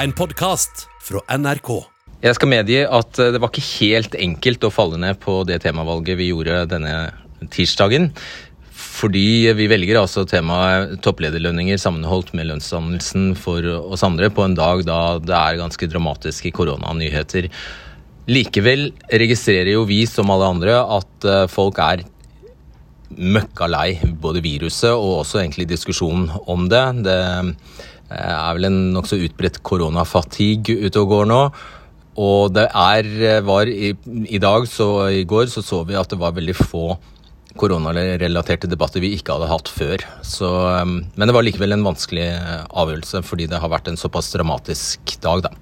en podkast fra NRK. Jeg skal medgi at eh, det var ikke helt enkelt å falle ned på det temavalget vi gjorde denne tirsdagen. Fordi vi velger altså temaet topplederlønninger sammenholdt med lønnsdannelsen for oss andre på en dag da det er ganske dramatiske koronanyheter. Likevel registrerer jo vi som alle andre at eh, folk er møkka lei både viruset og også egentlig diskusjonen om det. Det er vel en nokså utbredt koronafatigue ute og går nå. Og det er, eh, var i, i dag, så i går, så så vi at det var veldig få koronarelaterte debatter vi ikke hadde hatt før. Så, men det var likevel en vanskelig avgjørelse, fordi det har vært en såpass dramatisk dag, da.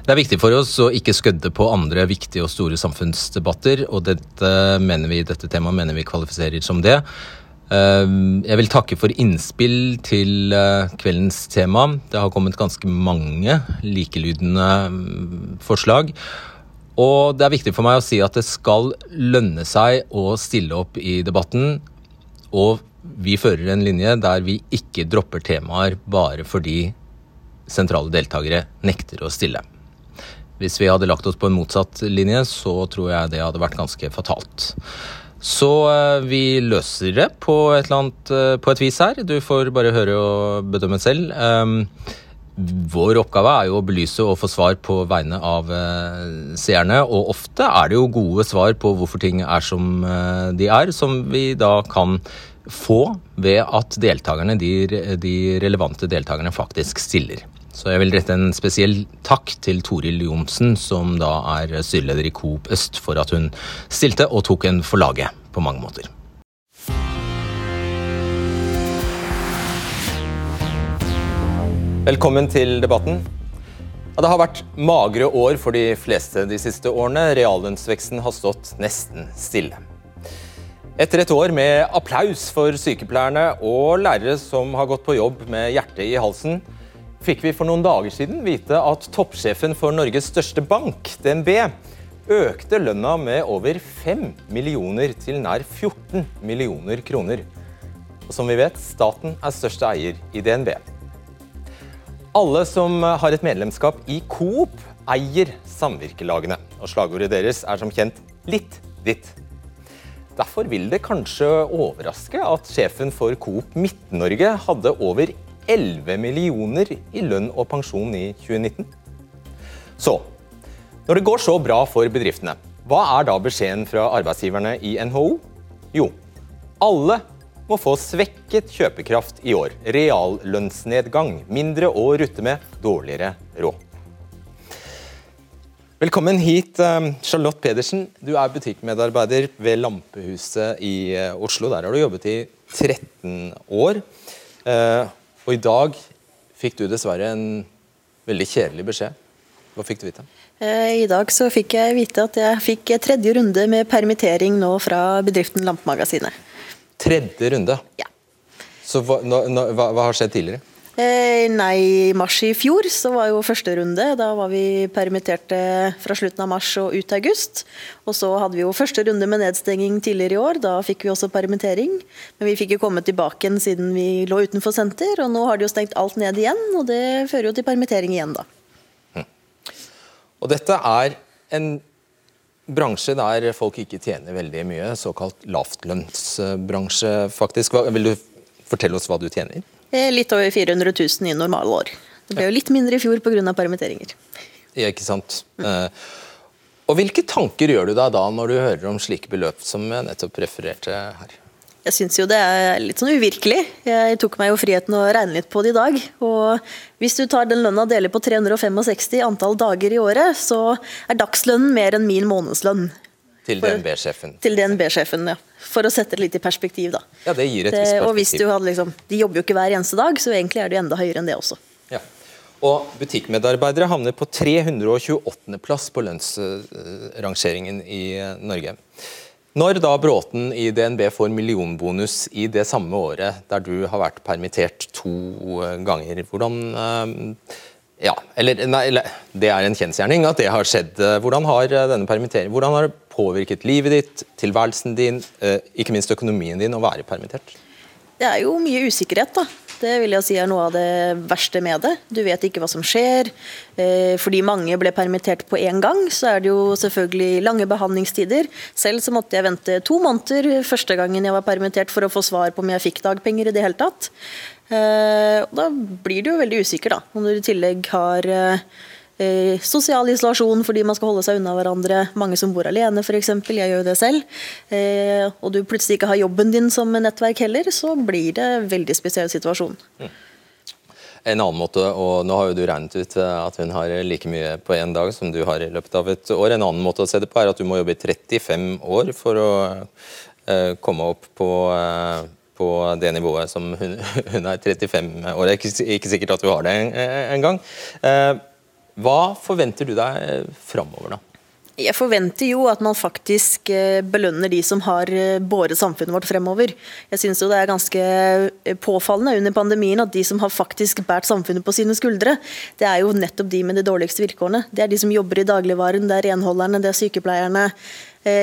Det er viktig for oss å ikke skødde på andre viktige og store samfunnsdebatter, og dette, mener vi, dette temaet mener vi kvalifiserer som det. Jeg vil takke for innspill til kveldens tema. Det har kommet ganske mange likelydende forslag. Og det er viktig for meg å si at det skal lønne seg å stille opp i debatten. Og vi fører en linje der vi ikke dropper temaer bare fordi sentrale deltakere nekter å stille. Hvis vi hadde lagt oss på en motsatt linje, så tror jeg det hadde vært ganske fatalt. Så vi løser det på et, annet, på et vis her. Du får bare høre og bedømme selv. Vår oppgave er jo å belyse og få svar på vegne av seerne, og ofte er det jo gode svar på hvorfor ting er som de er, som vi da kan få ved at deltakerne, de, de relevante deltakerne faktisk stiller. Så jeg vil rette en spesiell takk til Toril Johnsen, som da er styreleder i Coop Øst, for at hun stilte og tok en for laget på mange måter. Velkommen til debatten. Ja, det har vært magre år for de fleste de siste årene. Reallønnsveksten har stått nesten stille. Etter et år med applaus for sykepleierne og lærere som har gått på jobb med hjertet i halsen, fikk vi for noen dager siden vite at toppsjefen for Norges største bank, DNB, økte lønna med over 5 millioner til nær 14 millioner kroner. Og som vi vet, staten er største eier i DNB. Alle som har et medlemskap i Coop, eier samvirkelagene. Og slagordet deres er som kjent 'litt ditt'. Derfor vil det kanskje overraske at sjefen for Coop Midt-Norge hadde over 11 millioner i lønn og pensjon i 2019. Så, når det går så bra for bedriftene, hva er da beskjeden fra arbeidsgiverne i NHO? Jo, alle må få svekket kjøpekraft i år. Reallønnsnedgang, mindre å rutte med, dårligere råd. Velkommen hit, Charlotte Pedersen. Du er butikkmedarbeider ved Lampehuset i Oslo. Der har du jobbet i 13 år. Og i dag fikk du dessverre en veldig kjedelig beskjed. Hva fikk du vite? I dag så fikk jeg vite at jeg fikk tredje runde med permittering nå fra bedriften Lampemagasinet. Tredje runde? Ja. Så hva, nå, hva, hva har skjedd tidligere? Eh, nei, i mars i fjor så var jo første runde. Da var vi permitterte fra slutten av mars og ut august. Og så hadde vi jo første runde med nedstenging tidligere i år. Da fikk vi også permittering. Men vi fikk jo komme tilbake igjen siden vi lå utenfor senter. Og nå har de jo stengt alt ned igjen, og det fører jo til permittering igjen, da. Hm. Og dette er en bransje der folk ikke tjener veldig mye. Såkalt lavtlønnsbransje, faktisk. Vil du fortelle oss hva du tjener? Litt over 400 000 i normalår. Det ble jo litt mindre i fjor pga. permitteringer. Ja, ikke sant. Og Hvilke tanker gjør du deg da når du hører om slike beløp som jeg nettopp refererte her? Jeg syns jo det er litt sånn uvirkelig. Jeg tok meg jo friheten å regne litt på det i dag. Og hvis du tar den lønna og deler på 365 antall dager i året, så er dagslønnen mer enn min månedslønn. Til DNB-sjefen? Til DNB-sjefen, ja. For å sette det litt i perspektiv, da. Ja, det gir et visst perspektiv. Og hvis du hadde liksom, De jobber jo ikke hver eneste dag, så egentlig er det enda høyere enn det også. Ja. Og butikkmedarbeidere havner på 328.-plass på lønnsrangeringen i Norge. Når da Bråten i DNB får millionbonus i det samme året der du har vært permittert to ganger, hvordan ja, eller, nei, Det er en kjensgjerning at det har skjedd. Hvordan har denne permitteringen hvordan har påvirket livet ditt, tilværelsen din, ikke minst økonomien din, å være permittert? Det er jo mye usikkerhet, da. Det vil jeg si er noe av det verste med det. Du vet ikke hva som skjer. Eh, fordi mange ble permittert på én gang, så er det jo selvfølgelig lange behandlingstider. Selv så måtte jeg vente to måneder første gangen jeg var permittert for å få svar på om jeg fikk dagpenger i det hele tatt. Eh, da blir du jo veldig usikker, da. Om du i tillegg har eh, Eh, sosial isolasjon fordi man skal holde seg unna hverandre. Mange som bor alene f.eks. Jeg gjør jo det selv. Eh, og du plutselig ikke har jobben din som nettverk heller, så blir det en veldig spesiell situasjon. Mm. En annen måte, og Nå har jo du regnet ut eh, at hun har like mye på én dag som du har i løpet av et år. En annen måte å se det på er at du må jobbe i 35 år for å komme opp på på det nivået som hun, hun er 35 år. Det er ikke, ikke sikkert at du har det engang. En, en hva forventer du deg eh, framover, da? Jeg forventer jo at man faktisk eh, belønner de som har eh, båret samfunnet vårt fremover. Jeg syns det er ganske påfallende under pandemien at de som har faktisk båret samfunnet på sine skuldre, det er jo nettopp de med de dårligste vilkårene. Det er de som jobber i dagligvaren, det er renholderne, det er sykepleierne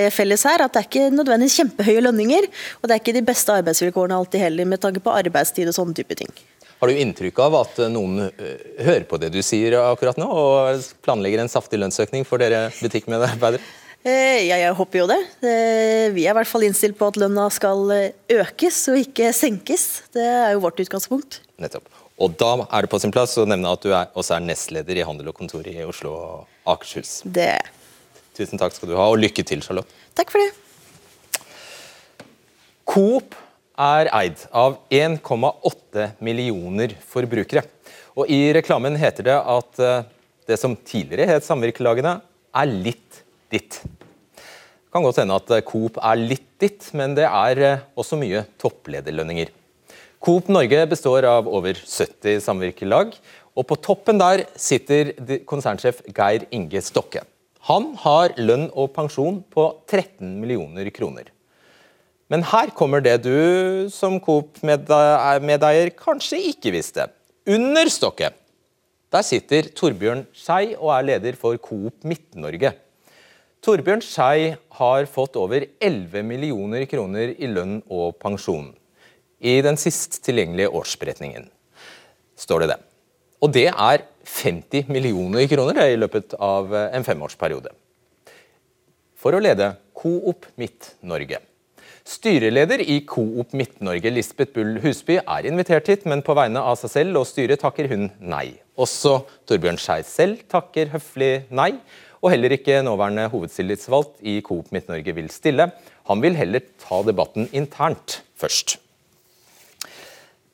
felles her. At det er ikke nødvendigvis kjempehøye lønninger, og det er ikke de beste arbeidsvilkårene alltid heller, med tanke på arbeidstid og sånne type ting. Har du inntrykk av at noen eh, hører på det du sier akkurat nå, og planlegger en saftig lønnsøkning for dere butikkmedarbeidere? Eh, ja, jeg håper jo det. Eh, vi er i hvert fall innstilt på at lønna skal økes og ikke senkes. Det er jo vårt utgangspunkt. Nettopp. Og Da er det på sin plass å nevne at du er, også er nestleder i Handel og Kontor i Oslo og Akershus. Det. Tusen takk skal du ha, og lykke til, Charlotte. Takk for det. Coop er eid av 1,8 millioner forbrukere. Og I reklamen heter det at eh, det som tidligere het samvirkelagene, er litt ditt. Det kan godt hende at eh, Coop er litt ditt, men det er eh, også mye topplederlønninger. Coop Norge består av over 70 samvirkelag, og på toppen der sitter konsernsjef Geir Inge Stokke. Han har lønn og pensjon på 13 millioner kroner. Men her kommer det du som Coop-medeier kanskje ikke visste. Under stokket der sitter Torbjørn Skei og er leder for Coop Midt-Norge. Torbjørn Skei har fått over 11 millioner kroner i lønn og pensjon. I den sist tilgjengelige årsberetningen står det det. Og det er 50 millioner kroner i løpet av en femårsperiode. For å lede Coop Midt-Norge. Styreleder i Coop Midt-Norge, Lisbeth Bull Husby, er invitert hit, men på vegne av seg selv og styret takker hun nei. Også Torbjørn Skei selv takker høflig nei, og heller ikke nåværende hovedstillitsvalgt i Coop Midt-Norge vil stille. Han vil heller ta debatten internt først.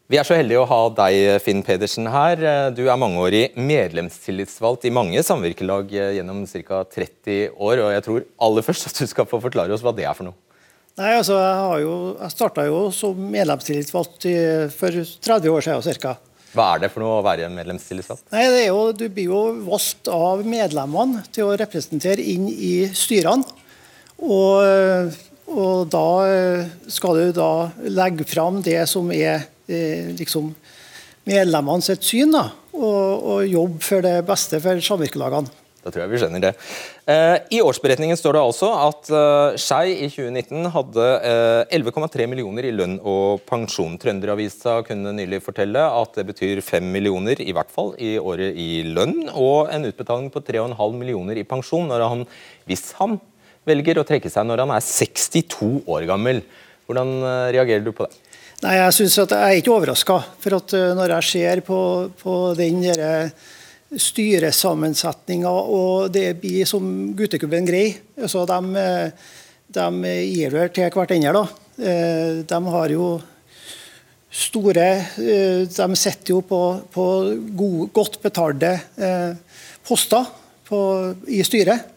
Vi er så heldige å ha deg, Finn Pedersen, her. Du er mangeårig medlemstillitsvalgt i mange samvirkelag gjennom ca. 30 år. og Jeg tror aller først at du skal få forklare oss hva det er for noe. Nei, altså, Jeg, jo, jeg starta jo som medlemstillitsvalgt for 30 år siden ca. Hva er det for noe å være medlemstillitsvalgt? Nei, det er jo, Du blir jo valgt av medlemmene til å representere inn i styrene. Og, og da skal du da legge fram det som er eh, liksom medlemmene sitt syn, da, og, og jobbe for det beste for samvirkelagene. Da tror jeg vi skjønner det. Eh, I årsberetningen står det altså at eh, Skei i 2019 hadde 11,3 eh, millioner i lønn og pensjon. Trønderavisa kunne nylig fortelle at det betyr 5 millioner i hvert fall i året i lønn, og en utbetaling på 3,5 millioner i pensjon når han, hvis han velger å trekke seg når han er 62 år gammel. Hvordan reagerer du på det? Nei, Jeg synes at jeg er ikke overraska. For at når jeg ser på, på den der, styresammensetninga, og det blir som gutteklubben grei. Så de, de gir det til hverandre. da. de har jo store eh, De sitter jo på, på god, godt betalte eh, poster på, i styret.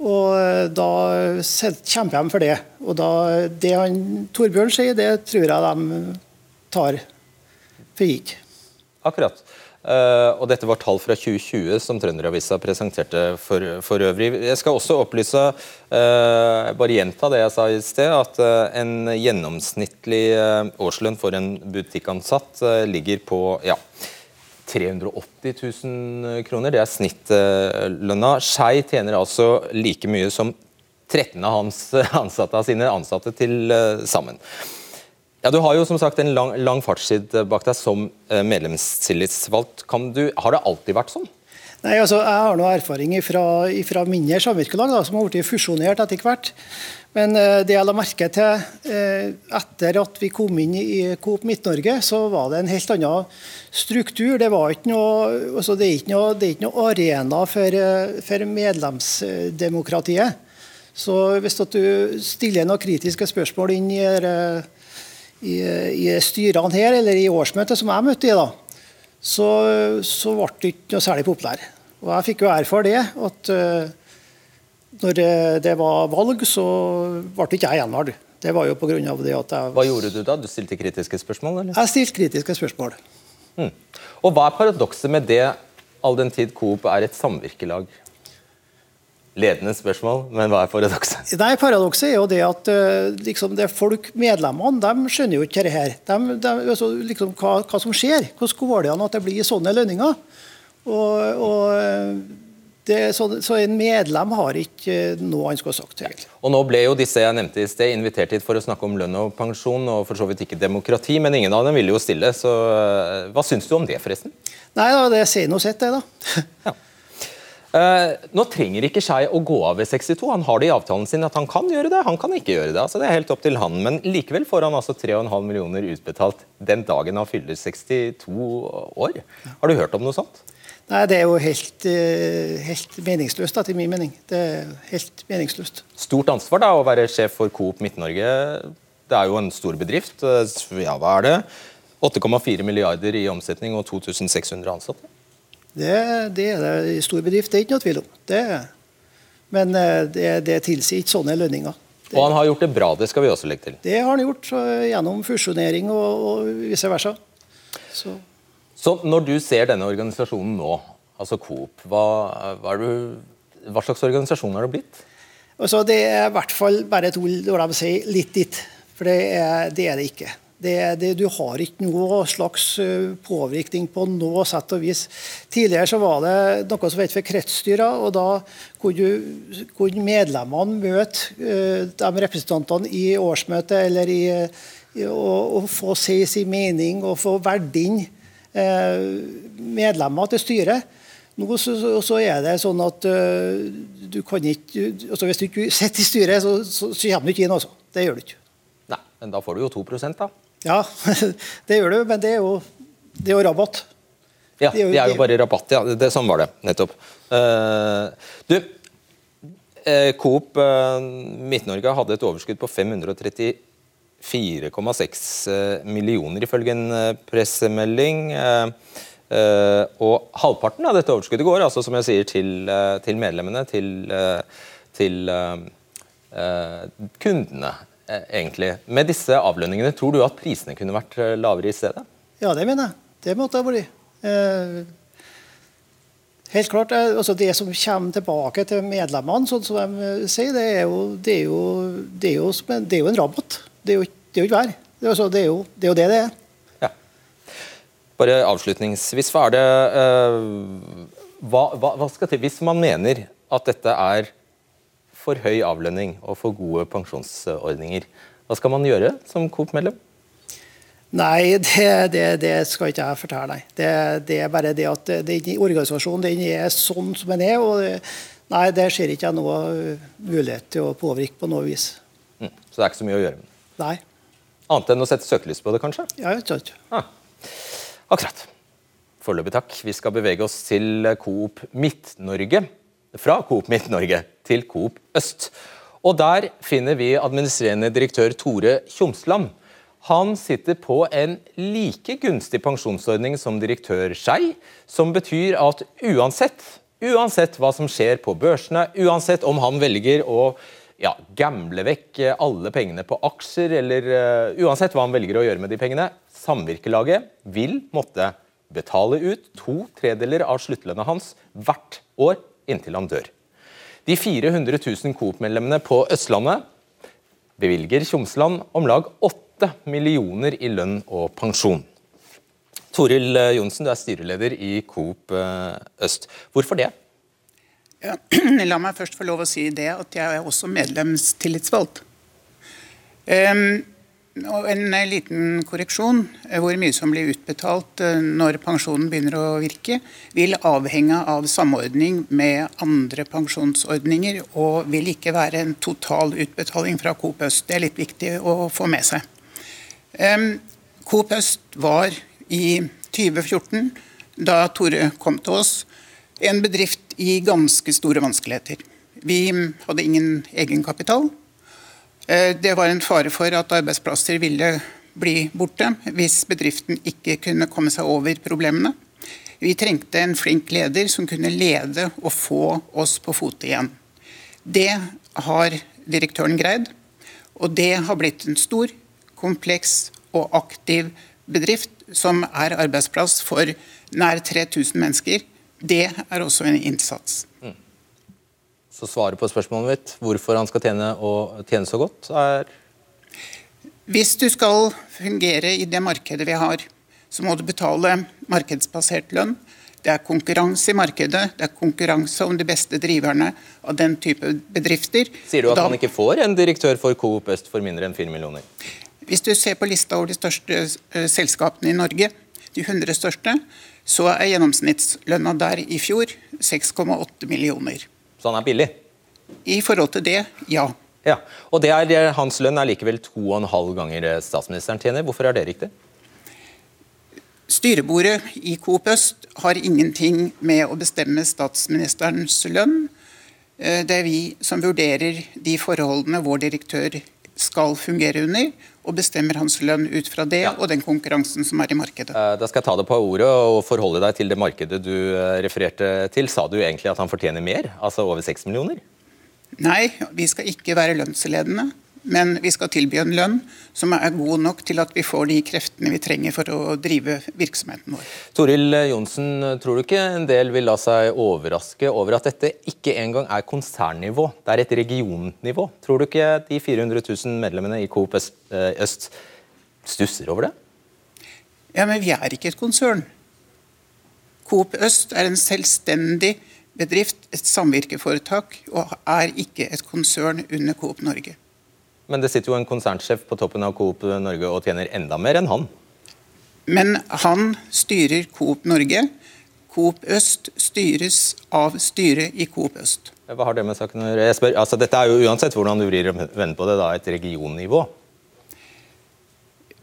Og da kjemper de for det. Og da, det han Torbjørn sier, det tror jeg de tar for gitt. Akkurat. Uh, og Dette var tall fra 2020 som Trønderavisa presenterte for, for, øvrig. Jeg skal også opplyse, uh, bare gjenta det jeg sa i sted, at uh, en gjennomsnittlig årslønn for en butikkansatt ligger på ja, 380 000 kroner. Det er snittlønna. Skei tjener altså like mye som 13 av hans ansatte sine ansatte til sammen. Ja, Du har jo som sagt en lang, lang fartstid bak deg som eh, medlemstillitsvalgt. Du, har det alltid vært sånn? Nei, altså, Jeg har noe erfaring fra mindre samvirkelag som har blitt fusjonert etter hvert. Men uh, det jeg la merke til etter at vi kom inn i Coop Midt-Norge, så var det en helt annen struktur. Det, noe, altså, det, er, ikke noe, det er ikke noe arena for, for medlemsdemokratiet. Så hvis du stiller noen kritiske spørsmål inn i i, i styrene her, eller i årsmøtet som jeg møtte i, da, så, så ble det ikke noe særlig populær. Og jeg fikk jo erfare det, at uh, når det var valg, så ble ikke jeg gjenvalgt. Det var jo av det at jeg Hva gjorde du da? Du stilte kritiske spørsmål? eller? Jeg stilte kritiske spørsmål. Mm. Og Hva er paradokset med det, all den tid Coop er et samvirkelag? Ledende spørsmål, men hva er paradokset? Nei, Paradokset er jo det at eh, liksom, det folk, medlemmene de skjønner jo ikke dette. De, de, altså, liksom, hva, hva, som skjer. Hvordan går det an at det blir sånne lønninger? Og, og eh, det, så, så, en medlem har ikke noe han skulle sagt. egentlig. Og Nå ble jo disse jeg nevnte i sted invitert hit for å snakke om lønn og pensjon, og for så vidt ikke demokrati, men ingen av dem ville jo stille. så eh, Hva syns du om det, forresten? Nei, da, Det sier noe sitt, det. da. ja. Uh, nå trenger ikke Skei å gå av ved 62. Han har det i avtalen sin at han kan gjøre det. Han kan ikke gjøre det. altså Det er helt opp til han. Men likevel får han altså 3,5 millioner utbetalt den dagen han fyller 62 år. Har du hørt om noe sånt? Nei, Det er jo helt, uh, helt meningsløst, da, til min mening. Det er helt meningsløst. Stort ansvar da, å være sjef for Coop Midt-Norge. Det er jo en stor bedrift. Ja, hva er det? 8,4 milliarder i omsetning og 2600 ansatte. Det, det er det i stor bedrift, det er ikke noe tvil om. Det, men eh, det, det tilsier ikke sånne lønninger. Det, og han har gjort det bra, det skal vi også legge til? Det har han gjort, gjennom fusjonering og, og vice versa. Så. Så når du ser denne organisasjonen nå, altså Coop, hva, hva, du, hva slags organisasjon har det blitt? Altså, det er i hvert fall bare et ord når de sier 'litt ditt'. For det er det, er det ikke. Det, det, du har ikke noe slags eh, påvirkning på noe sett og vis. Tidligere så var det noe som het for kretsstyrer, og da kunne, kunne medlemmene møte uh, de representantene i årsmøtet eller i, og, og, få si sin mening og få valgt inn uh, medlemmer til styret. Nå så, så, er det sånn at uh, du kan ikke altså Hvis du ikke sitter i styret, så, så, så kommer du ikke inn. altså. Det gjør du ikke. Nei, Men da får du jo 2 da? Ja, det gjør du, men det er jo, det er jo rabatt. Ja, det er jo, det er jo bare rabatt. ja, det, Sånn var det nettopp. Uh, du, uh, Coop uh, Midt-Norge hadde et overskudd på 534,6 millioner, ifølge en pressemelding. og halvparten av dette overskuddet går altså, som jeg sier, til, til medlemmene, til, til kundene. Eh, egentlig. Med disse avlønningene, tror du at prisene kunne vært eh, lavere i stedet? Ja, det mener jeg. Det måtte ha vært. Eh, helt klart, altså Det som kommer tilbake til medlemmene, sånn som de sier, det er jo, det er jo, det er jo, det er jo en rabatt. Det er jo, det er jo ikke vær. Det er, altså, det er jo det det er. Ja. Bare avslutningsvis, hva er det uh, hva, hva, hva skal til hvis man mener at dette er for høy avlønning og for gode pensjonsordninger. Hva skal man gjøre som Coop-medlem? Nei, det, det, det, skal ikke jeg fortelle. Nei. Det, det, er bare det at den organisasjonen den er sånn som den er. og Nei, det ser ikke jeg noe mulighet til å påvirke på noe vis. Mm, så det er ikke så mye å gjøre? Nei. Annet enn å sette søkelys på det, kanskje? Ja, ikke. Ah, akkurat. Foreløpig takk. Vi skal bevege oss til Coop Midt-Norge fra Coop Midt-Norge til Coop Øst. Og Der finner vi administrerende direktør Tore Tjomsland. Han sitter på en like gunstig pensjonsordning som direktør Skei, som betyr at uansett, uansett hva som skjer på børsene, uansett om han velger å ja, gamble vekk alle pengene på aksjer, eller uh, uansett hva han velger å gjøre med de pengene, samvirkelaget vil måtte betale ut to tredeler av sluttlønna hans hvert år inntil han dør. De 400 000 Coop-medlemmene på Østlandet bevilger Tjomsland om lag 8 millioner i lønn og pensjon. Toril eh, Johnsen, du er styreleder i Coop eh, Øst. Hvorfor det? Ja, la meg først få lov å si det at jeg er også medlemstillitsvalgt. Um, en eh, liten korreksjon. Eh, Hvor mye som blir utbetalt eh, når pensjonen begynner å virke, vil avhenge av samordning med andre pensjonsordninger, og vil ikke være en total utbetaling fra Coop Øst. Det er litt viktig å få med seg. Coop Øst var i 2014, da Tore kom til oss, en bedrift i ganske store vanskeligheter. Vi hadde ingen egenkapital. Eh, Det var en fare for at arbeidsplasser ville bli borte hvis bedriften ikke kunne komme seg over problemene. Vi trengte en flink leder som kunne lede og få oss på fote igjen. Det har direktøren greid, og det har blitt en stor, kompleks og aktiv bedrift som er arbeidsplass for nær 3000 mennesker. Det er også en innsats. Så svaret på spørsmålet mitt, hvorfor han skal tjene, og tjene så godt, er Hvis du skal fungere i det markedet vi har, så må du betale markedsbasert lønn. Det er konkurranse i markedet, det er konkurranse om de beste driverne av den type bedrifter. Sier du at Da- han ikke får en direktør for Coop Øst for mindre enn 4 millioner? Hvis du ser på lista over de største eh, selskapene i Norge, de 100 største, så er gjennomsnittslønna der i fjor 6,8 millioner. Så han er billig? I forhold til det, ja. Ja, og det er, Hans lønn er likevel to og en halv ganger statsministeren tjener. Hvorfor er det riktig? Styrebordet i Coop Øst har ingenting med å bestemme statsministerens lønn. Eh, Det er vi som vurderer de forholdene vår direktør skal fungere under, og bestemmer hans lønn ut fra det Ja. og den konkurransen som er i markedet. Eh, Da skal jeg ta det på ordet og forholde deg til det markedet du eh, refererte til. Sa du egentlig at han fortjener mer? Altså over 6 millioner? Nei, vi skal ikke være lønnsledende, men vi skal tilby en lønn som er god nok til at vi får de kreftene vi trenger for å drive virksomheten vår. Toril Johnsen, tror du ikke en del vil la seg overraske over at dette ikke engang er konsernnivå, det er et regionnivå? Tror du ikke de 400 000 medlemmene i Coop Øst, eh, Øst stusser over det? Ja, men vi er ikke et konsern. Coop Øst er en selvstendig bedrift, et samvirkeforetak, og er ikke et konsern under Coop Norge. Men det sitter jo en konsernsjef på toppen av Coop Norge og tjener enda mer enn han. Men han styrer Coop Norge. Coop Øst styres av styret i Coop Øst. Hva har det med saken å gjøre? Altså Dette er jo uansett hvordan du vrir og vender på det, da, et regionnivå.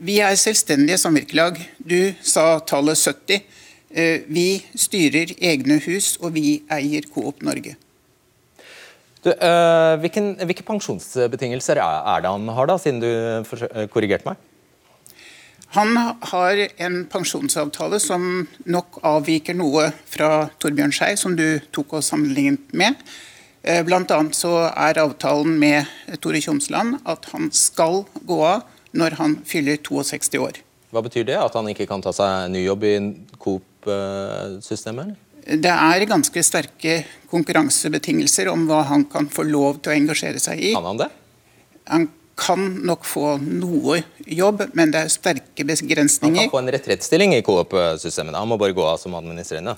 Vi er selvstendige samvirkelag. Du sa tallet 70. Eh, Vi styrer egne hus, og vi eier Coop Norge. Du, øh, hvilken, hvilke pensjonsbetingelser er, det han har, da, siden du øh, korrigerte meg? Han har en pensjonsavtale som nok avviker noe fra Torbjørn Skei, som du tok og sammenlignet med. Eh, Blant annet så er avtalen med Tore Tjomsland at han skal gå av når han fyller 62 år. Hva betyr det? At han ikke kan ta seg ny jobb i Coop-systemet? Det er ganske sterke konkurransebetingelser om hva han kan få lov til å engasjere seg i. Kan han det? Han kan nok få noe jobb, men det er sterke begrensninger. Han kan få en retrettstilling i Coop-systemet. Han må bare gå av som administrerende.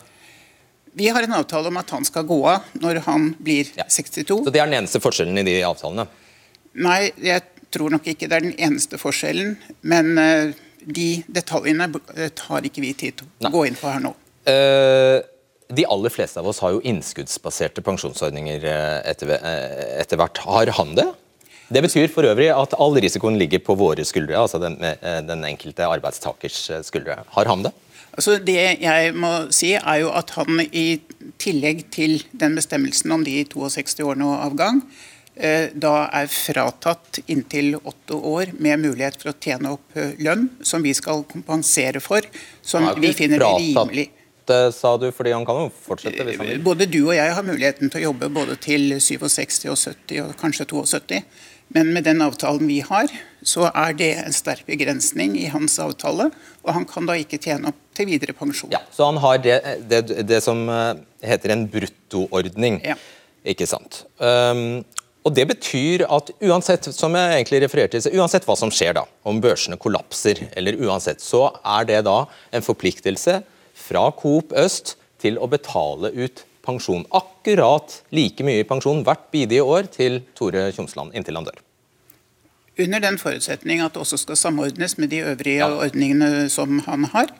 Vi har en avtale om at han skal gå av når han blir Ja. 62. Så Det er den eneste forskjellen i de avtalene. Nei, jeg tror nok ikke det er den eneste forskjellen, men eh, de detaljene eh, tar ikke vi tid til Nei. å gå inn på her nå. Eh, de aller fleste av oss har jo innskuddsbaserte pensjonsordninger eh, etter, eh, etter hvert. Har han det? Det betyr for øvrig at all risikoen ligger på våre skuldre, altså den, eh, den enkelte arbeidstakers skuldre. Har han det? Altså Det jeg må si, er jo at han i tillegg til den bestemmelsen om de 62 årene og avgang, da er fratatt inntil åtte år med mulighet for å tjene opp lønn, som vi skal kompensere for, som vi finner rimelig. Det, sa du, fordi han kan jo fortsette hvis han vil. Både du og jeg har muligheten til å jobbe både til 67 og 70 og kanskje 72. Men med den avtalen vi har, så er det en sterk begrensning i hans avtale. Og han kan da ikke tjene opp til videre pensjon. Ja, så han har det, det, det som eh, heter en bruttoordning. Ja. Ikke sant. Um, og Det betyr at uansett som jeg egentlig refererte til, uansett hva som skjer, da, om børsene kollapser, eller uansett, så er det da en forpliktelse fra Coop Øst til å betale ut pensjon. Akkurat like mye i pensjon hvert bidige år til Tore Tjomsland inntil han dør. Under den forutsetning at det også skal samordnes med de øvrige ordningene som han har.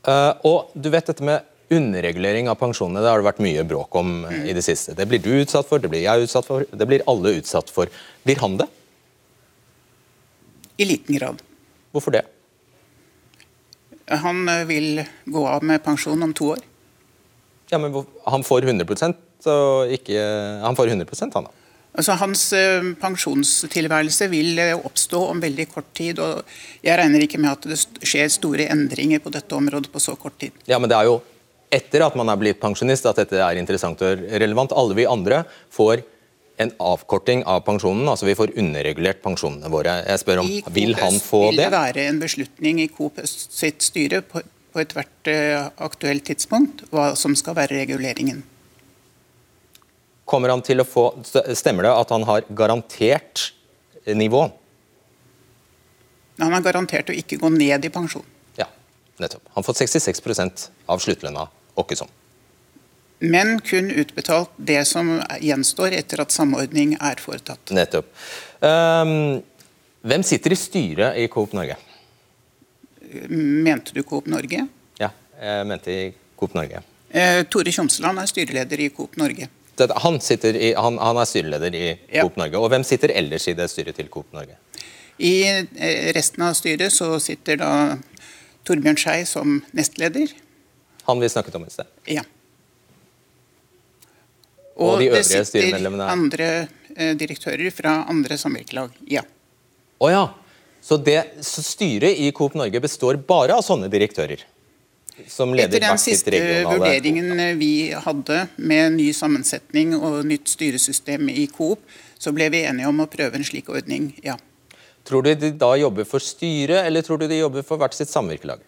Uh, og du vet dette med underregulering av pensjonene, det har det vært mye bråk om uh, i det siste. Det blir du utsatt for, det blir jeg utsatt for, det blir alle utsatt for. Blir han det? I liten grad. Hvorfor det? Han uh, vil gå av med pensjon om to år. Ja, men Han får 100% og ikke Han får 100% han da? Altså, hans eh, pensjonstilværelse vil eh, oppstå om veldig kort tid. og Jeg regner ikke med at det skjer store endringer på dette området på så kort tid. Ja, men det er jo etter at man er blitt pensjonist at dette er interessant og relevant. Alle vi andre får en avkorting av pensjonen, altså vi får underregulert pensjonene våre. Jeg spør om, Vil han få det? Vil det være en beslutning i Coop sitt styre på, på ethvert uh, aktuelt tidspunkt hva som skal være reguleringen? Kommer han til å få, Stemmer det at han har garantert nivå? Han har garantert å ikke gå ned i pensjon. Ja, nettopp. Han får 66 av sluttlønna åkke som. Men kun utbetalt det som gjenstår etter at samordning er foretatt. Nettopp. Um, hvem sitter i styret i Coop Norge? Mente du Coop Norge? Ja, jeg mente i Coop Norge. Uh, Tore Tjomsland er styreleder i Coop Norge. Han, i, han, han, er styreleder i ja. Coop Norge. Og hvem sitter ellers i det styret til Coop Norge? I eh, resten av styret så sitter da Torbjørn Skei som nestleder. Han vi snakket om i sted? Ja. Og, og de øvrige styremedlemmene? Det sitter andre eh, direktører fra andre samvirkelag. Ja. Å oh, ja. Så, det, så styret i Coop Norge består bare av sånne direktører? som leder Etter den siste vurderingen vi hadde med ny sammensetning og nytt styresystem i Coop, så ble vi enige om å prøve en slik ordning, ja. Tror du de da jobber for styret, eller tror du de jobber for hvert sitt samvirkelag?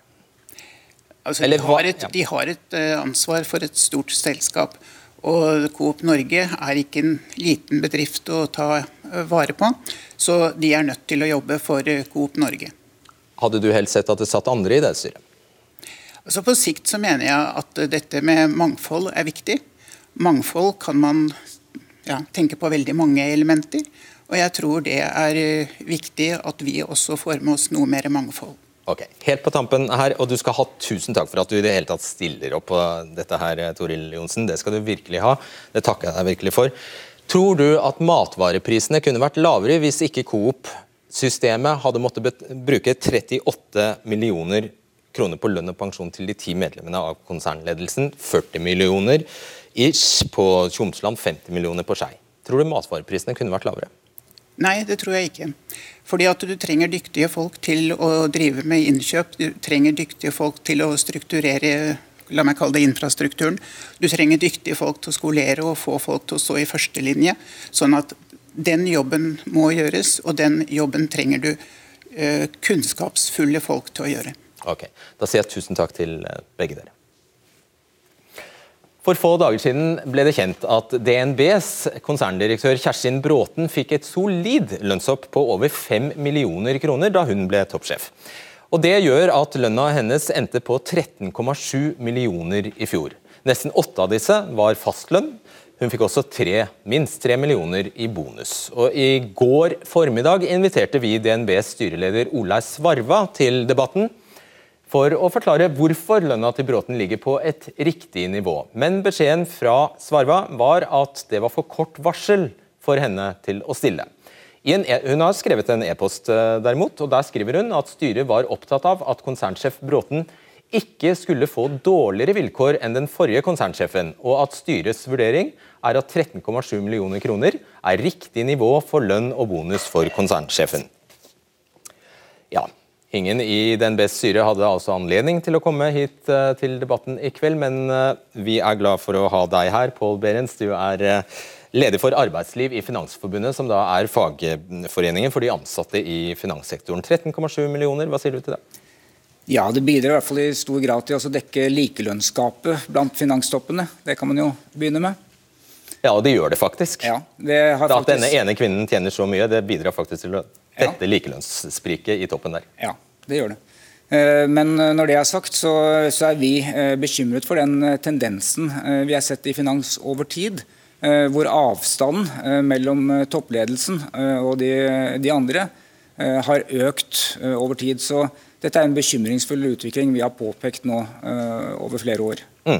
Altså, de, har et, de har et uh, ansvar for et stort selskap. Og Coop Norge er ikke en liten bedrift å ta vare på, så de er nødt til å jobbe for Coop Norge. Hadde du helst sett at det satt andre i det styret? Altså På sikt så mener jeg at dette med mangfold er viktig. Mangfold kan man ja, tenke på veldig mange elementer. Og jeg tror det er viktig at vi også får med oss noe mer mangfold. Ok, Helt på tampen her, og du skal ha tusen takk for at du i det hele tatt stiller opp på dette her, eh, Toril Johnsen. Det skal du virkelig ha. Det takker jeg deg virkelig for. Tror du at matvareprisene kunne vært lavere hvis ikke Coop-systemet hadde måttet bruke 38 millioner kroner på lønn og pensjon til de ti medlemmene av konsernledelsen. 40 millioner ish på Tjomsland, 50 millioner på Skei. Tror du matvareprisene kunne vært lavere? Nei, det tror jeg ikke. Fordi at du trenger dyktige folk til å drive med innkjøp. Du trenger dyktige folk til å strukturere la meg kalle det infrastrukturen. Du trenger dyktige folk til å skolere og få folk til å stå i førstelinje. Sånn at den jobben må gjøres, og den jobben trenger du uh, kunnskapsfulle folk til å gjøre. Ok, Da sier jeg tusen takk til eh, begge dere. For få dager siden ble det kjent at DNBs konserndirektør Kjerstin Bråten fikk et solid lønnshopp på over 5 millioner kroner da hun ble toppsjef. Og Det gjør at lønna hennes endte på 13,7 millioner i fjor. Nesten åtte av disse var fastlønn. Hun fikk også tre, minst tre millioner i bonus. Og I går formiddag inviterte vi DNBs styreleder Olai Svarva til debatten for å forklare hvorfor lønna til Bråten ligger på et riktig nivå. Men beskjeden fra Svarva var at det var for kort varsel for henne til å stille. E hun har skrevet en e-post eh, derimot, og der skriver hun at styret var opptatt av at konsernsjef Bråten ikke skulle få dårligere vilkår enn den forrige konsernsjefen, og at styrets vurdering er at 13,7 millioner kroner er riktig nivå for lønn og bonus for konsernsjefen. Ja, Ingen i DNBs styre hadde altså anledning til å komme hit uh, til debatten i kveld, men uh, vi er glad for å ha deg her, Pål Berens. Du er uh, leder for arbeidsliv i Finansforbundet, som da er fagforeningen for de ansatte i finanssektoren. 13,7 millioner, hva sier du til det? Ja, Det bidrar i hvert fall i stor grad til å dekke likelønnsgapet blant finanstoppene. Det kan man jo begynne med. Ja, og det gjør det faktisk. Ja, det faktisk... At denne ene kvinnen tjener så mye, det bidrar faktisk til å dette likelønnsspriket i toppen der. Ja, det gjør det. Eh, men eh, når det er sagt, så, er vi eh, bekymret for den tendensen vi har sett i finans over tid, hvor avstanden mellom toppledelsen og de, de andre har økt over tid. Så dette er en bekymringsfull utvikling vi har påpekt nå over flere år. Mm.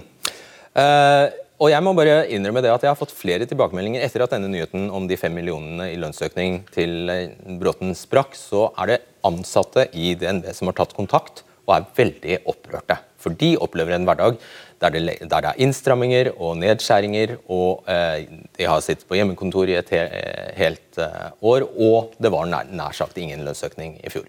Eh, og jeg må bare innrømme det at jeg har fått flere tilbakemeldinger etter at denne nyheten om de fem millionene i lønnsøkning til eh, Bråten sprakk, så er det ansatte i DNB som har tatt kontakt og er veldig opprørte. For de opplever en hverdag der det, der det er innstramminger og nedskjæringer, og eh, de har sittet på hjemmekontor i et he helt eh, år, og det var nær, nær sagt ingen lønnsøkning i fjor.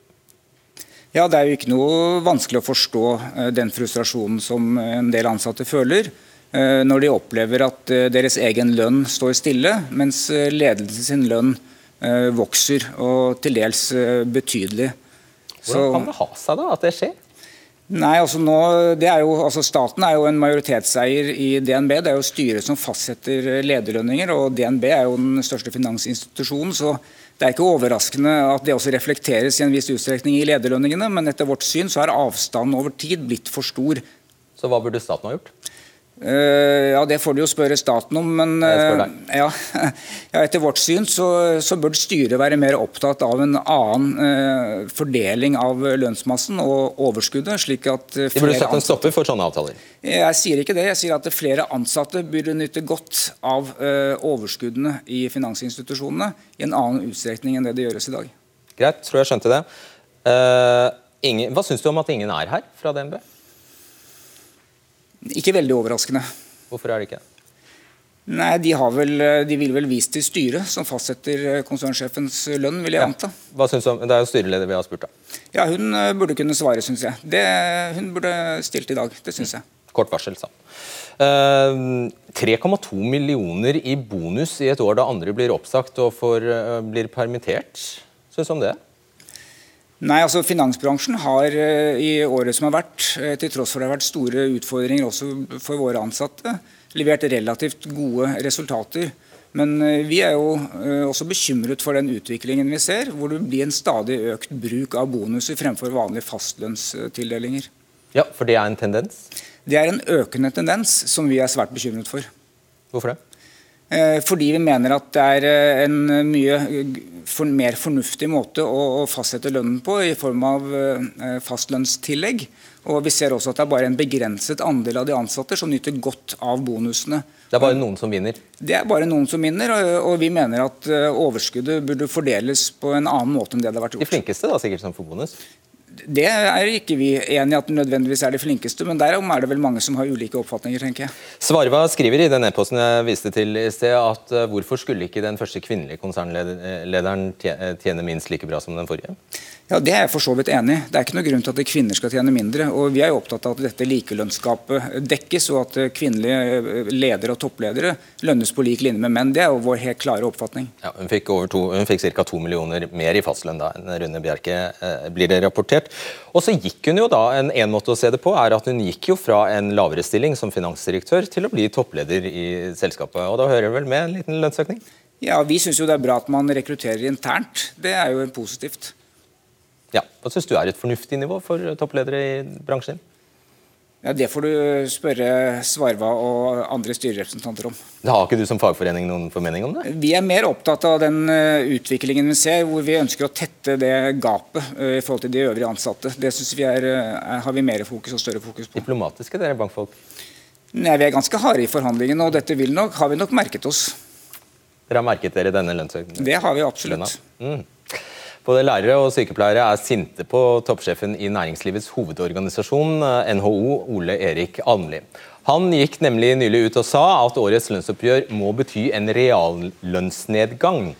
Ja, Det er jo ikke noe vanskelig å forstå eh, den frustrasjonen som en del ansatte føler. Eh, Når de opplever at eh, deres egen lønn står stille, mens eh, ledelsen sin lønn vokser, og til dels betydelig. Hvordan kan det ha seg da at det skjer? Nei, altså nå, det er jo, altså Staten er jo en majoritetseier i DNB. Det er jo styret som fastsetter lederlønninger. og DNB er jo den største finansinstitusjonen. så Det er ikke overraskende at det også reflekteres i en viss utstrekning i lederlønningene. Men etter vårt syn så er avstanden over tid blitt for stor. Så hva burde staten ha gjort? Eh, ja, Det får du jo spørre staten om, men uh, ja, ja, etter vårt syn så, så bør styret være mer opptatt av en annen uh, fordeling av lønnsmassen og overskuddet. slik at flere De burde flere en stopper for sånne avtaler. Jeg sier ikke det. Jeg sier at flere ansatte burde nytte godt av overskuddene i finansinstitusjonene i en annen utstrekning enn det det gjøres i dag. Greit, tror jeg skjønte det. Ingen, hva syns du om at ingen er her fra DNB? Ikke veldig overraskende. Hvorfor er det ikke det? Nei, de, har vel, de vil vel vise til styret, som fastsetter eh, konsernsjefens lønn, vil jeg anta. Hva synes du om, Det er jo styreleder vi har spurt, da. Ja, Hun eh, burde kunne svare, syns jeg. Det, hun burde stilt i dag. Det syns jeg. Kort varsel, sa han. Eh, 3,2 millioner i bonus i et år da andre blir oppsagt og får, uh, blir permittert. Syns du om det? Nei, altså Finansbransjen har eh, i året som har vært, eh, til tross for det har vært store utfordringer også for våre ansatte, levert relativt gode resultater. Men eh, vi er jo også bekymret for den utviklingen vi ser, hvor det blir en stadig økt bruk av bonuser fremfor vanlige fastlønnstildelinger. Ja, for det er en tendens. Det er en økende tendens som vi er svært bekymret for. Hvorfor det? Eh, Fordi vi mener at det er eh, en mye eh, mer fornuftig måte å, fastsette lønnen på i form av fastlønnstillegg. Og vi ser også at det er bare en begrenset andel av de ansatte som nyter godt av bonusene. Det er bare noen som vinner. Det er bare noen som vinner, og, vi mener at overskuddet burde fordeles på en annen måte enn det det har vært gjort. De flinkeste da, sikkert som får bonus. Det er ikke vi enig i at nødvendigvis er de flinkeste, men derom er det vel mange som har ulike oppfatninger, tenker jeg. Svarva skriver i den e-posten jeg viste til i sted, at eh, hvorfor skulle ikke den første kvinnelige konsernlederen eh, tjene minst like bra som den forrige? Ja, Det er jeg for så vidt enig i. Det er ikke noe grunn til at kvinner skal tjene mindre. og Vi er jo opptatt av at dette likelønnsgapet dekkes, og at kvinnelige eh, ledere og toppledere lønnes på lik linje med menn. Det er jo vår helt klare oppfatning. Ja, hun fikk, to, hun fikk ca. to millioner mer i fastlønn da enn Rune Bjerke, eh, blir det rapportert. Og så gikk hun jo da, en, en måte å se det på er at hun gikk jo fra en lavere stilling som finansdirektør til å bli toppleder i selskapet. Og da hører det vel med en liten lønnsøkning? Ja, Vi syns jo det er bra at man rekrutterer internt. Det er jo positivt. Ja, Hva syns du er et fornuftig nivå for toppledere i bransjen? Ja, Det får du spørre Svarva og andre styrerepresentanter om. Det har ikke du som fagforening noen formening om det? Vi er mer opptatt av den eh, utviklingen vi ser, hvor vi ønsker å tette det gapet eh, i forhold til de øvrige ansatte. Det synes vi er, eh, har vi mer fokus og større fokus på. Diplomatiske, dere bankfolk. Nei, Vi er ganske harde i forhandlingene, og dette vil nok, har vi nok merket oss. Dere har merket dere denne lønnsøkningen? Det har vi absolutt. Mm. Både lærere og sykepleiere er sinte på toppsjefen i Næringslivets hovedorganisasjon, eh, NHO, Ole Erik Almli. Han gikk nemlig nylig ut og sa at årets lønnsoppgjør må bety en reallønnsnedgang.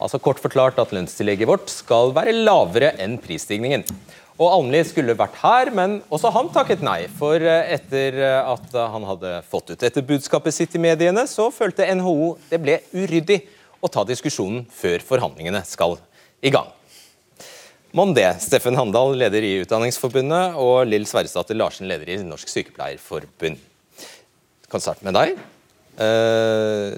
Altså kort forklart at lønnstillegget vårt skal være lavere enn prisstigningen. Og Almli skulle vært her, men også han takket nei. For eh, etter eh, at han hadde fått ut dette budskapet sitt i mediene, så følte NHO det ble uryddig å ta diskusjonen før forhandlingene skal i gang. Mon det. Steffen Handal, leder i Utdanningsforbundet, og Lill Sverresdatter Larsen, leder i Norsk Sykepleierforbund. Jeg kan starte med deg. Eh,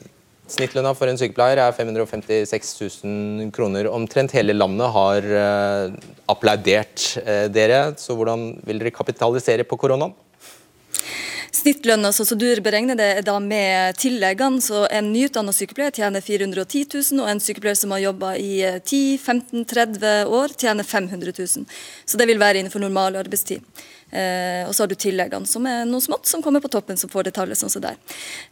snittlønna for en sykepleier er 556 000 kroner. Omtrent hele landet har eh, applaudert eh, dere, så hvordan vil dere kapitalisere på koronaen? Snittlønna altså, som du beregner det, er da med tilleggene. Så en nyutdanna sykepleier tjener 410 000, og en sykepleier som har jobba i 10-15-30 år, tjener 500 000. Så det vil være innenfor normal arbeidstid. Eh, og så har du tilleggene, som er noe smått som kommer på toppen, som får det tallet sånn som der.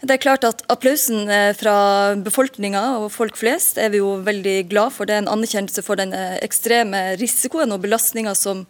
Det er klart at Applausen eh, fra befolkninga og folk flest er vi jo veldig glad for. Det er en anerkjennelse for den eh, ekstreme risikoen og belastninga som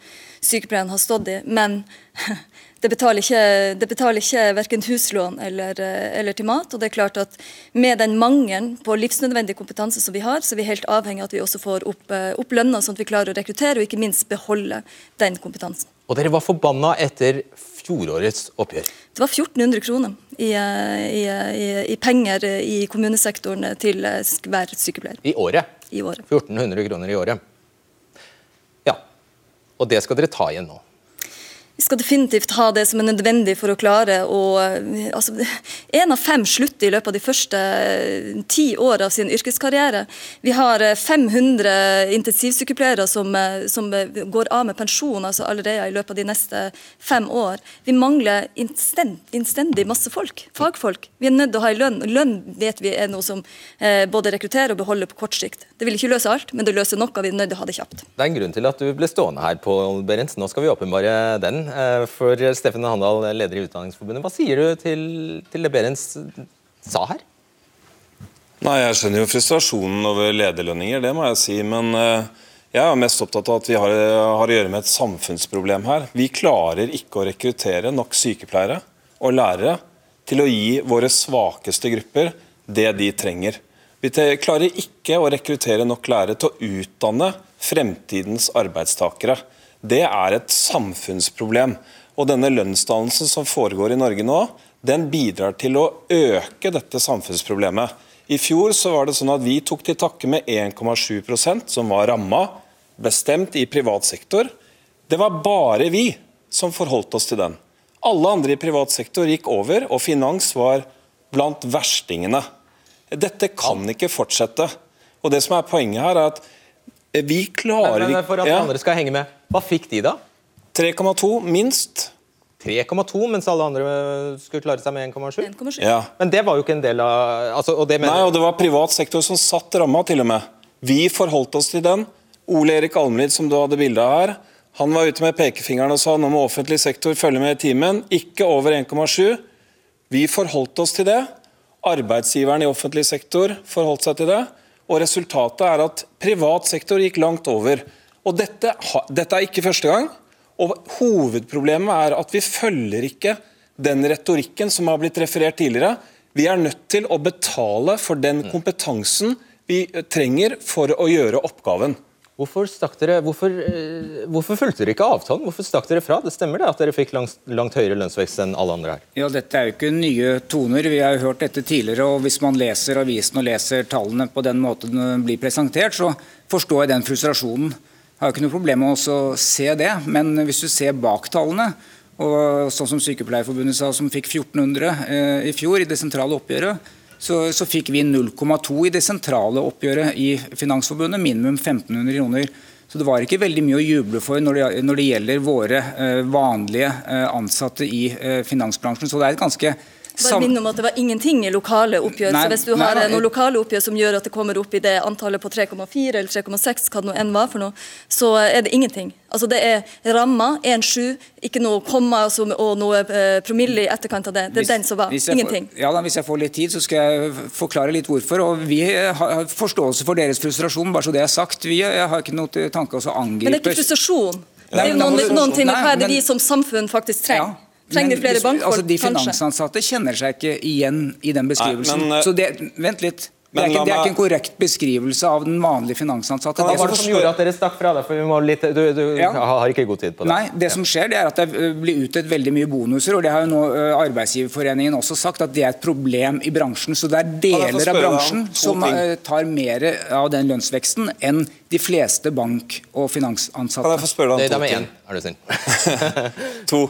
sykepleierne har stått i. Men det betaler ikke, det betaler ikke verken huslån eller, eh, eller, til mat. og det er klart at Med den mangelen på livsnødvendig kompetanse som vi har, så er vi helt avhengig av at vi også får opp, eh, opp lønna, sånn at vi klarer å rekruttere og ikke minst beholde den kompetansen. Og dere var forbanna etter fjorårets oppgjør. Det var 1400 kroner i, i, i, i penger i kommunesektoren til hver sykepleier. I året? I året. 1400 kroner i året. Ja. Og det skal dere ta igjen nå? Vi skal definitivt ha det som er nødvendig for å klare å altså, En av fem slutter i løpet av de første eh, ti år av sin yrkeskarriere. Vi har 500 eh, intensivsykepleiere som, eh, som går av med pensjon altså allerede i løpet av de neste fem år. Vi mangler innstendig masse folk, fagfolk. Vi er nødt til å ha en lønn. Lønn vet vi er noe som eh, både rekrutterer og beholder på kort sikt. Det vil ikke løse alt, men det løser noe. Vi er nødt til å ha det kjapt. Det er en grunn til at du ble stående her, Pål Berentsen. Nå skal vi åpenbare den. Eh, for Steffen Handal, leder i Utdanningsforbundet. Hva sier du til, til det Berens sa her? Nei, Jeg skjønner jo frustrasjonen over lederlønninger, det må jeg si. Men eh, jeg er mest opptatt av at vi har, har, å gjøre med et samfunnsproblem her. Vi klarer ikke å rekruttere nok sykepleiere og lærere til å gi våre svakeste grupper det de trenger. Vi klarer ikke å rekruttere nok lærere til å utdanne fremtidens arbeidstakere. Det er et samfunnsproblem. Og denne lønnsdannelsen som foregår i Norge nå, den bidrar til å øke dette samfunnsproblemet. I fjor så var det sånn at vi tok til takke med 1,7% som var ramma, bestemt i privat sektor. Det var bare vi som forholdt oss til den. Alle andre i privat sektor gikk over, og finans var blant verstingene. Dette kan ikke fortsette. Og det som er Poenget her er at vi klarer ikke For at ja. andre skal henge med, hva fikk de da? 3,2 minst. 3,2, mens alle andre skulle klare seg med 1,7? Ja. Men det var jo ikke en del av altså, og Nei, og det var privat sektor som satt ramma, til og med. Vi forholdt oss til den. Ole Erik Almlid, som du hadde bilde av her, han var ute med pekefingeren og sa nå må offentlig sektor følge med i timen. Ikke over 1,7. Vi forholdt oss til det. Arbeidsgiveren i offentlig sektor forholdt seg til det. Og resultatet er at privat sektor gikk langt over. Og dette, dette er ikke første gang. Og Hovedproblemet er at vi følger ikke den retorikken som har blitt referert tidligere. Vi er nødt til å betale for den kompetansen vi trenger for å gjøre oppgaven. Hvorfor, dere, hvorfor, eh, hvorfor, fulgte dere ikke avtalen? Hvorfor stakk dere fra? Det stemmer det at dere fikk langt, langt, høyere lønnsvekst enn alle andre her? Ja, Dette er jo ikke nye toner. Vi har jo hørt dette tidligere. og Hvis man leser avisen og leser tallene på den måten de blir presentert, så forstår jeg den frustrasjonen. Jeg har jo ikke noe problem med å se det. Men hvis du ser bak tallene, og sånn som Sykepleierforbundet sa, som fikk 1400 eh, i fjor i det sentrale oppgjøret, så, så fikk vi 0,2 i det sentrale oppgjøret i Finansforbundet, minimum 1500 kroner. Så det var ikke veldig mye å juble for når det, når det gjelder våre eh, vanlige eh, ansatte i eh, finansbransjen. Så det er et ganske bare minne om at det var ingenting i lokale oppgjør. Nei, så Hvis du nei, har noen lokale oppgjør som gjør at det kommer opp i det antallet på 3,4 eller 3,6, hva det nå enn var for noe, så er det ingenting. Altså Det er ramma 1,7, ikke noe komma altså, og noe eh, promille i etterkant av det. Det er hvis, den som var. Ingenting. Får, ja da, Hvis jeg får litt tid, så skal jeg forklare litt hvorfor. og Vi har forståelse for deres frustrasjon, bare så det er sagt. Vi har ikke noe tanke å angripe Men det er ikke frustrasjon. Det er jo noen, noen ting hva er det vi som samfunn faktisk trenger. Ja. Trenger flere bankfolk? Altså, de finansansatte kjenner seg ikke igjen i den beskrivelsen. Nei, men, så det, vent litt. Det er, ikke, det er, ikke, en korrekt beskrivelse av den vanlige finansansatte. Hva var det som gjorde at dere stakk fra det? For vi må litt, du, du ja. har ikke god tid på det. Nei, det som skjer det er at det blir utdelt veldig mye bonuser. og det har jo nå Arbeidsgiverforeningen også sagt at det er et problem i bransjen. Så det er deler av bransjen som tar mer av den lønnsveksten enn de fleste bank- og finansansatte. Kan jeg få spørre deg om to ting? Er du snill? to.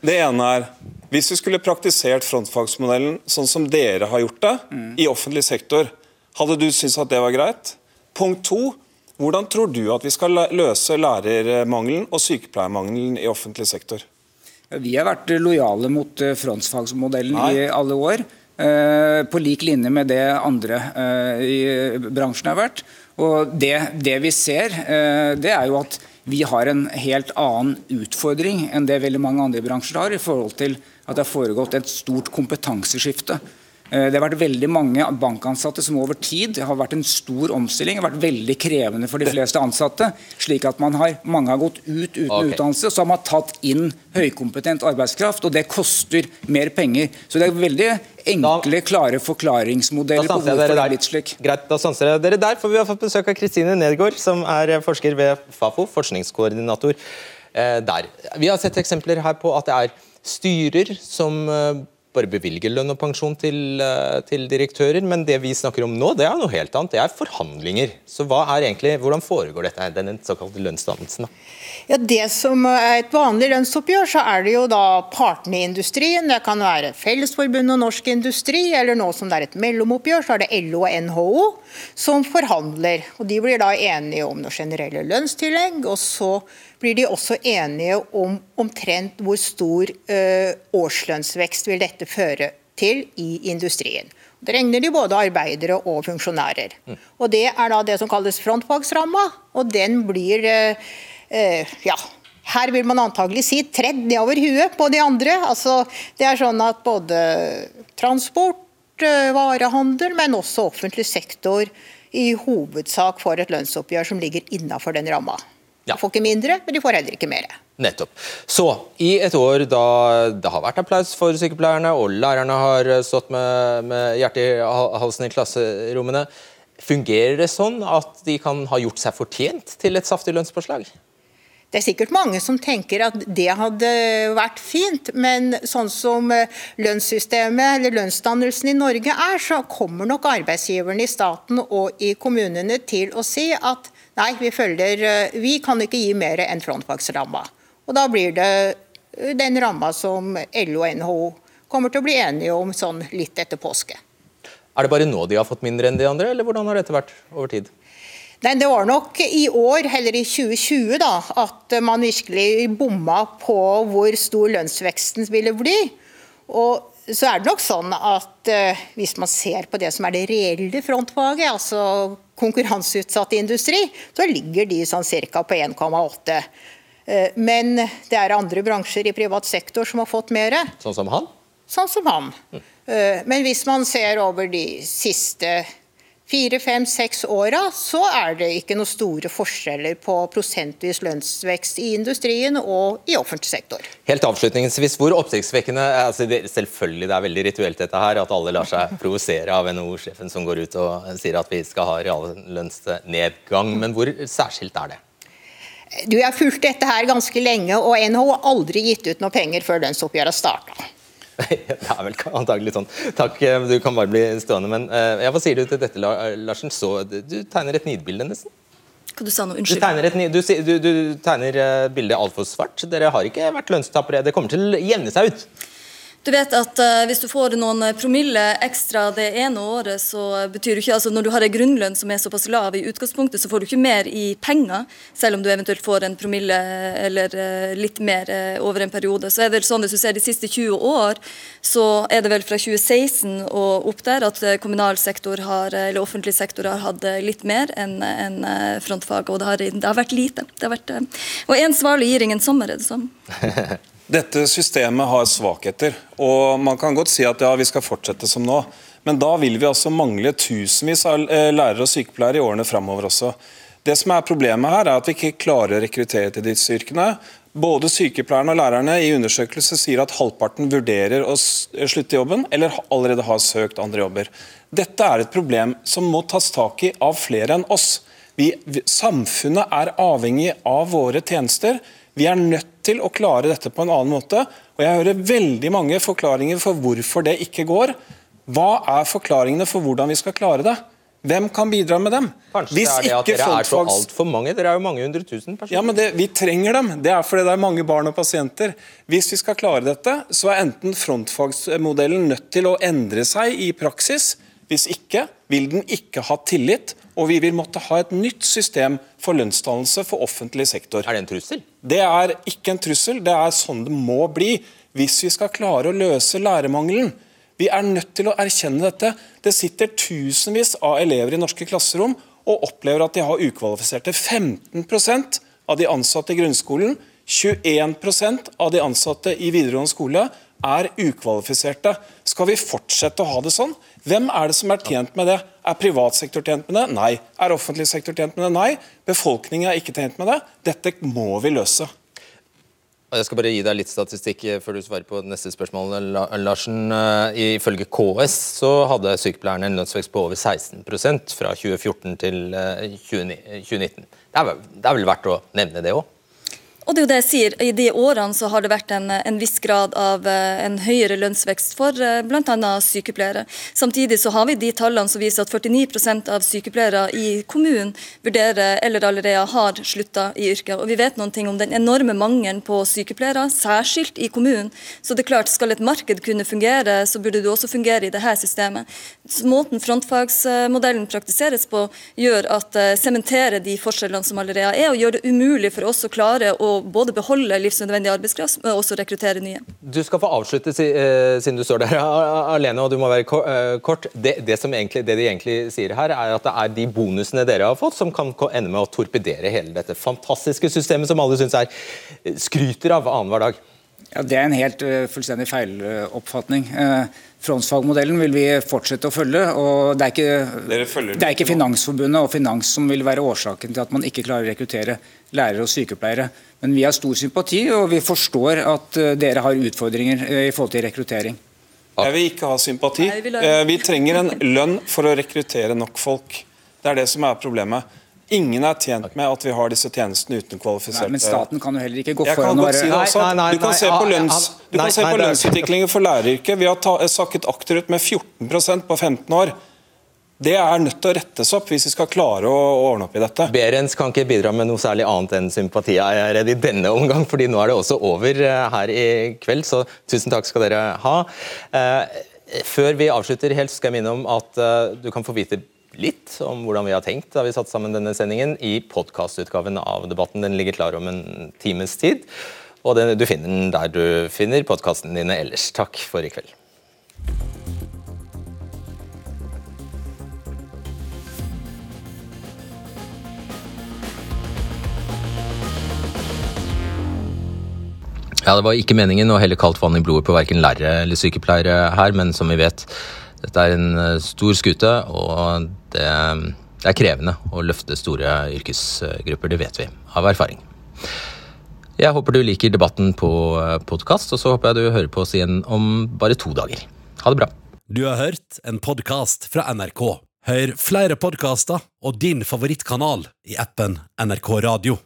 Det ene er hvis vi skulle praktisert frontfagsmodellen sånn som dere har gjort det, mm. i offentlig sektor, hadde du syntes at det var greit? Punkt to, hvordan tror du at vi skal løse lærermangelen og sykepleiermangelen i offentlig sektor? Vi har vært lojale mot frontfagsmodellen frontfagsmodellen i alle år. På lik linje med det andre i bransjen har vært. Og det, det vi ser, det er jo at vi har en helt annen utfordring enn det veldig mange andre bransjer har, i forhold til at det har foregått et stort kompetanseskifte. Eh, det har vært veldig mange bankansatte som over tid har vært en stor omstilling. Har vært veldig krevende for de fleste ansatte. slik at har, Mange har gått ut uten okay. utdannelse, så har man tatt inn høykompetent arbeidskraft. og Det koster mer penger. Så det er veldig enkle, klare forklaringsmodeller på hvorfor det er blitt slik. Greit, da stanser jeg dere der. For vi har fått besøk av Kristine Nedgaard, som er forsker ved Fafo, forskningskoordinator eh, der. Vi har sett eksempler her på at det er styrer som eh, bare bevilger lønn og pensjon til, eh, til, direktører. Men det vi snakker om nå, det er noe helt annet. Det er forhandlinger. Så er egentlig, Hvordan foregår dette, denne såkalte lønnsdannelsen? Ja, det som er et vanlig lønnsoppgjør, så er det jo da partene i industrien. Det kan være Fellesforbundet og Norsk Industri, eller nå som det er et mellomoppgjør, så er det LO og NHO som forhandler. Og De blir da enige om noe generelle lønnstillegg. og så blir de også enige om omtrent hvor stor uh, årslønnsvekst vil dette føre til i industrien. Det regner de både arbeidere og funksjonærer. Mm. Og Det er da det som kalles frontfagsramma, og den blir uh, ja, her vil man antagelig si tredd nedover huet på de andre. Altså, det er sånn at både transport, varehandel, men også offentlig sektor i hovedsak får et lønnsoppgjør som ligger innafor den ramma. Ja. De får ikke mindre, men de får heller ikke mer. Nettopp. Så, i et år da det har vært applaus for sykepleierne, og lærerne har stått med, med hjertet i halsen i klasserommene, fungerer det sånn at de kan ha gjort seg fortjent til et saftig lønnspåslag? Det er sikkert mange som tenker at det hadde vært fint, men sånn som lønnssystemet eller lønnsdannelsen i Norge er, så kommer nok arbeidsgiverne i staten og i kommunene til å si at Nei, vi følger eh, Vi kan ikke gi mer enn frontfagsramma. Og da blir det eh, den ramma som LO og NHO kommer til å bli enige om sånn litt etter påske. Er det bare nå de har fått mindre enn de andre, eller hvordan har dette vært over tid? Nei, Det var nok i år, heller i 2020, da, at man virkelig bomma på hvor stor lønnsveksten ville bli. Og så er det nok sånn at uh, hvis man ser på det som er det reelle frontfaget, altså konkurranseutsatt industri, så ligger de sånn ca. på 1,8. Uh, men det er andre bransjer i privat sektor som har fått mer. Sånn som han? Sånn som han. Mm. Uh, men hvis man ser over de siste fire, fem, seks åra, så er det ikke noen store forskjeller på prosentvis lønnsvekst i industrien og i offentlig sektor. Helt avslutningsvis, hvor oppsiktsvekkende altså det, Selvfølgelig det er veldig rituelt dette her, at alle lar seg provosere av NHO-sjefen som går ut og sier at vi skal ha reallønnsnedgang, men hvor særskilt er det? Du, Jeg har fulgt dette her ganske lenge, og NHO har aldri gitt ut noe penger før lønnsoppgjøret starta. det er vel antagelig sånn. Takk, eh, du kan bare bli stående. Men uh, hva sier du til dette, Larsen? Så, du tegner et nidbilde, nesten. Hva du sa nå? Unnskyld. Du tegner, et, du, du, du tegner uh, bildet altfor svart. Dere har ikke vært lønnstapere. Det kommer til å jevne seg ut. Du vet at uh, Hvis du får noen promille ekstra det ene året, så betyr det ikke, altså når du har en grunnlønn som er såpass lav i utgangspunktet, så får du ikke mer i penger, selv om du eventuelt får en promille eller uh, litt mer uh, over en periode. Så er det sånn Hvis du ser de siste 20 år, så er det vel fra 2016 og opp der at kommunal sektor har, eller offentlig sektor har hatt litt mer enn en frontfag, og det har, det har, vært lite. Det har vært, og en svale gir ingen sommer, er det sånn. Dette systemet har svakheter, og man kan godt si at ja, vi skal fortsette som nå. Men da vil vi altså mangle tusenvis av eh, lærere og sykepleiere i årene framover også. Det som er Problemet her er at vi ikke klarer å rekruttere til disse yrkene. Både sykepleierne og lærerne i undersøkelse sier at halvparten vurderer å slutte i jobben, eller allerede har søkt andre jobber. Dette er et problem som må tas tak i av flere enn oss. Vi, samfunnet er avhengig av våre tjenester. Vi er nødt til å klare dette på en annen måte. og Jeg hører veldig mange forklaringer for hvorfor det ikke går. Hva er forklaringene for hvordan vi skal klare det? Hvem kan bidra med dem? Kanskje Hvis det er det at dere er så altfor mange? Dere er jo mange hundre tusen personer. Ja, men det, Vi trenger dem. Det er fordi det er mange barn og pasienter. Hvis vi skal klare dette, så er enten frontfagsmodellen nødt til å endre seg i praksis. Hvis ikke vil den ikke ha tillit, og vi vil måtte ha et nytt system for lønnsdannelse for offentlig sektor. Er det en trussel? Det er ikke en trussel, det er sånn det må bli hvis vi skal klare å løse lærermangelen. Vi er nødt til å erkjenne dette. Det sitter tusenvis av elever i norske klasserom og opplever at de har ukvalifiserte. 15% av de ansatte i grunnskolen, 21% av de ansatte i videregående skole er ukvalifiserte. Skal vi fortsette å ha det sånn? Hvem er det som er tjent med det? Er privat sektor tjent med det? Nei. Er offentlig sektor tjent med det? Nei. Befolkningen er ikke tjent med det. Dette må vi løse. Jeg skal bare gi deg litt statistikk eh, før du svarer på neste spørsmål. Larsen, eh, Ifølge KS så hadde sykepleierne en lønnsvekst på over 16% fra 2014 til 2019. Eh, det er, vel, det er vel verdt å nevne det òg? Og det er jo det jeg sier, I de årene så har det vært en, en viss grad av eh, en høyere lønnsvekst for eh, bl.a. sykepleiere. Samtidig så har vi de tallene som viser at 49% av sykepleiere i kommunen vurderer eller allerede har slutta i yrket. Og Vi vet noen ting om den enorme mangelen på sykepleiere, særskilt i kommunen. Så det er klart, Skal et marked kunne fungere, så burde det også fungere i dette systemet. Så måten frontfagsmodellen praktiseres på, gjør at uh, sementerer de forskjellene som allerede er, og gjør det umulig for oss å klare å både beholde livsnødvendig arbeidskraft, men også rekruttere nye. Du skal få avslutte, eh, siden du står der alene og du må være eh, kort. Det, det, egentlig, det, de egentlig sier her, er at det er de bonusene dere har fått, som kan ende med å torpedere hele dette fantastiske systemet som alle syns er skryter av annenhver dag. Ja, Det er en helt uh, fullstendig feiloppfatning. Uh, Frontsfagmodellen vil vi fortsette å følge. og Det er ikke, det er ikke Finansforbundet og Finans som vil være årsaken til at man ikke klarer å rekruttere lærere og sykepleiere. Men vi har stor sympati, og vi forstår at uh, dere har utfordringer uh, i forhold til rekruttering. Jeg vil ikke ha sympati. Uh, vi trenger en lønn for å rekruttere nok folk. Det er det som er problemet. Ingen er tjent med at vi har disse tjenestene uten kvalifiserte Men staten kan jo heller ikke gå foran og være si Du kan se på, lønns, kan se på lønnsutviklingen for læreryrket. Vi har sakket akterut med 14% på 15 år. Det er nødt til å rettes opp hvis vi skal klare å ordne opp i dette. Berens kan ikke bidra med noe særlig annet enn sympati jeg er redd i denne omgang, fordi nå er det også over eh, her i kveld, så tusen takk skal dere ha. Eh, før vi avslutter helt, skal jeg minne om at eh, du kan få vite litt om hvordan vi har tenkt da vi satte sammen denne sendingen i podkastutgaven av debatten. Den ligger klar om en times tid, og du finner den der du finner podkastene dine ellers. Takk for i kveld. Ja, Det var ikke meningen å helle kaldt vann i blodet på verken lærere eller sykepleiere her, men som vi vet, dette er en eh, stor skute, og det, det er krevende å løfte store yrkesgrupper. Det vet vi av erfaring. Jeg håper du liker debatten på eh, podkast, og så håper jeg du hører på oss igjen om bare to dager. Ha det bra. Du har hørt en podkast fra NRK. Hør flere podkaster og din favorittkanal i appen NRK Radio.